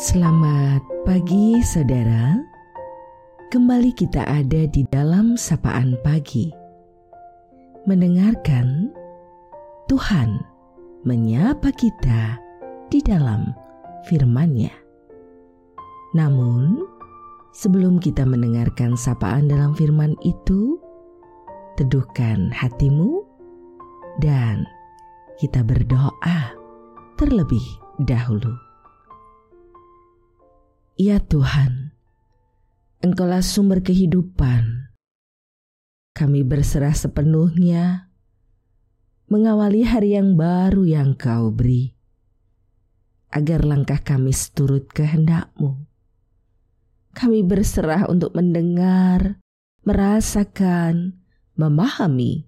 Selamat pagi saudara. Kembali kita ada di dalam sapaan pagi. Mendengarkan Tuhan menyapa kita di dalam firman-Nya. Namun sebelum kita mendengarkan sapaan dalam firman itu Teduhkan hatimu dan kita berdoa terlebih dahulu. Ya Tuhan, Engkaulah sumber kehidupan. Kami berserah sepenuhnya mengawali hari yang baru yang Kau beri, agar langkah kami seturut kehendak-Mu. Kami berserah untuk mendengar, merasakan, memahami,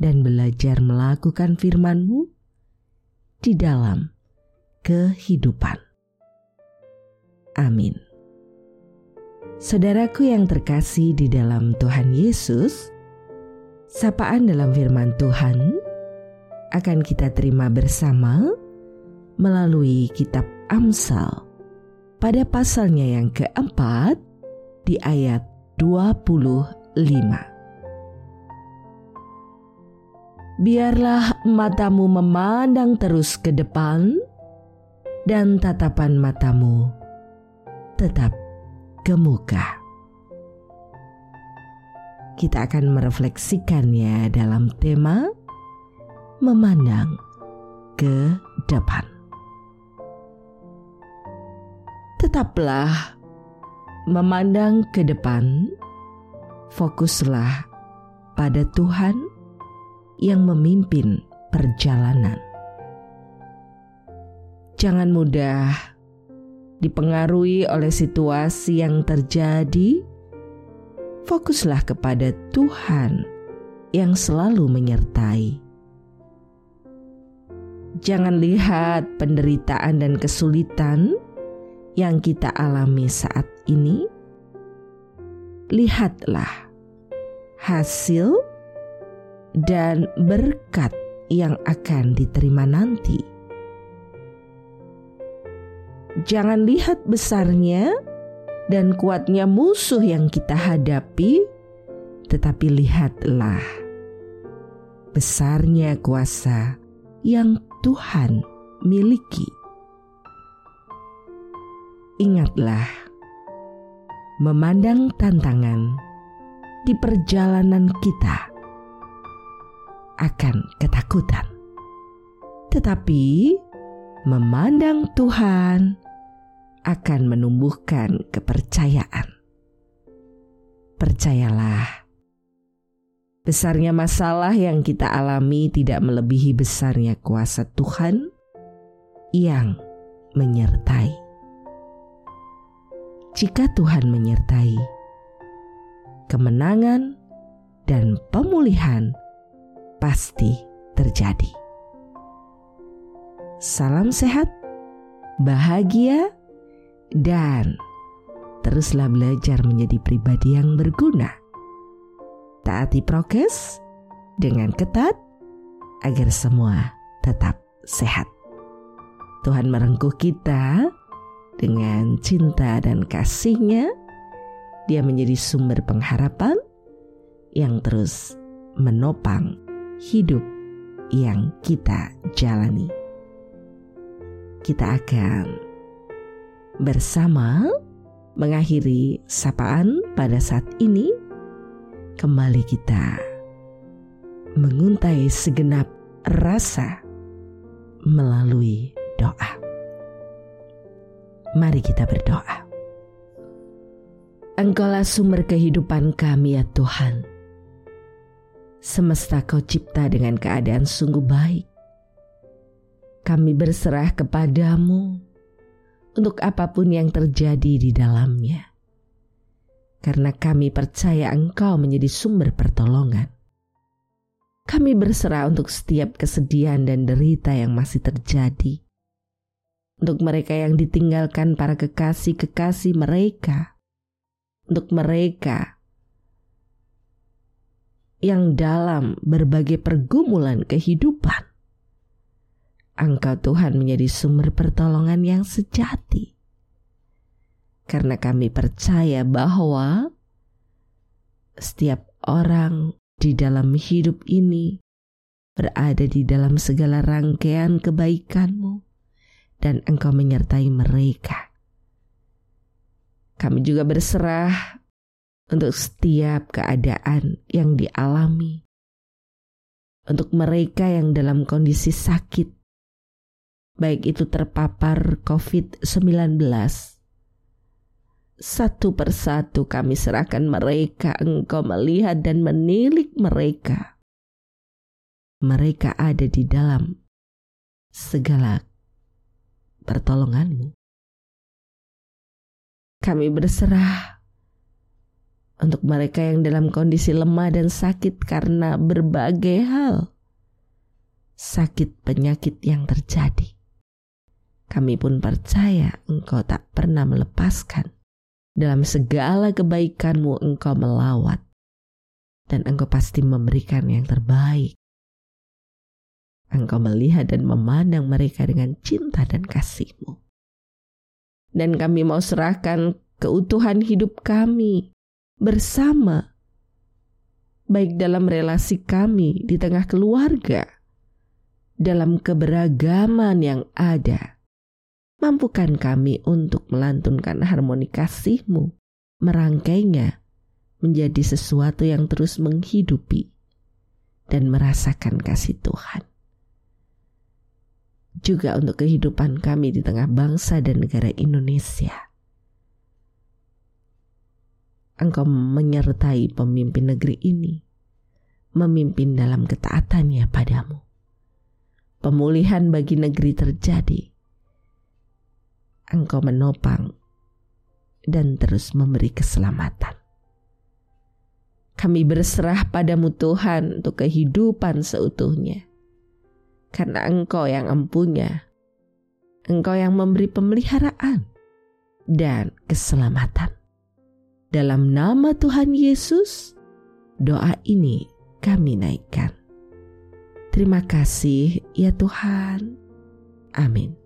dan belajar melakukan firman-Mu di dalam kehidupan. Amin. Saudaraku yang terkasih di dalam Tuhan Yesus, sapaan dalam firman Tuhan akan kita terima bersama melalui kitab Amsal pada pasalnya yang keempat di ayat 25. Biarlah matamu memandang terus ke depan dan tatapan matamu tetap gemuka. Kita akan merefleksikannya dalam tema memandang ke depan. Tetaplah memandang ke depan, fokuslah pada Tuhan yang memimpin perjalanan. Jangan mudah dipengaruhi oleh situasi yang terjadi, fokuslah kepada Tuhan yang selalu menyertai. Jangan lihat penderitaan dan kesulitan yang kita alami saat ini. Lihatlah hasil dan berkat yang akan diterima nanti Jangan lihat besarnya dan kuatnya musuh yang kita hadapi, tetapi lihatlah besarnya kuasa yang Tuhan miliki. Ingatlah, memandang tantangan di perjalanan kita akan ketakutan, tetapi memandang Tuhan akan menumbuhkan kepercayaan. Percayalah, besarnya masalah yang kita alami tidak melebihi besarnya kuasa Tuhan yang menyertai. Jika Tuhan menyertai, kemenangan dan pemulihan pasti terjadi. Salam sehat, bahagia, dan teruslah belajar menjadi pribadi yang berguna. Taati prokes dengan ketat agar semua tetap sehat. Tuhan merengkuh kita dengan cinta dan kasihnya. Dia menjadi sumber pengharapan yang terus menopang hidup yang kita jalani. Kita akan bersama mengakhiri sapaan pada saat ini. Kembali kita menguntai segenap rasa melalui doa. Mari kita berdoa. Engkaulah sumber kehidupan kami ya Tuhan. Semesta kau cipta dengan keadaan sungguh baik. Kami berserah kepadamu untuk apa pun yang terjadi di dalamnya. Karena kami percaya Engkau menjadi sumber pertolongan. Kami berserah untuk setiap kesedihan dan derita yang masih terjadi. Untuk mereka yang ditinggalkan para kekasih-kekasih mereka. Untuk mereka yang dalam berbagai pergumulan kehidupan Engkau Tuhan menjadi sumber pertolongan yang sejati. karena kami percaya bahwa setiap orang di dalam hidup ini berada di dalam segala rangkaian kebaikanmu dan engkau menyertai mereka. Kami juga berserah untuk setiap keadaan yang dialami. Untuk mereka yang dalam kondisi sakit, baik itu terpapar COVID-19, satu persatu kami serahkan mereka, engkau melihat dan menilik mereka. Mereka ada di dalam segala pertolonganmu. Kami berserah untuk mereka yang dalam kondisi lemah dan sakit karena berbagai hal. Sakit penyakit yang terjadi. Kami pun percaya engkau tak pernah melepaskan dalam segala kebaikanmu engkau melawat, dan engkau pasti memberikan yang terbaik. Engkau melihat dan memandang mereka dengan cinta dan kasihmu. Dan kami mau serahkan keutuhan hidup kami bersama, baik dalam relasi kami di tengah keluarga, dalam keberagaman yang ada Mampukan kami untuk melantunkan harmoni kasih-Mu, merangkainya menjadi sesuatu yang terus menghidupi dan merasakan kasih Tuhan. Juga untuk kehidupan kami di tengah bangsa dan negara Indonesia. Engkau menyertai pemimpin negeri ini, memimpin dalam ketaatannya padamu. Pemulihan bagi negeri terjadi Engkau menopang dan terus memberi keselamatan. Kami berserah padamu Tuhan untuk kehidupan seutuhnya. Karena Engkau yang empunya. Engkau yang memberi pemeliharaan dan keselamatan. Dalam nama Tuhan Yesus, doa ini kami naikkan. Terima kasih ya Tuhan. Amin.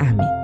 Amin.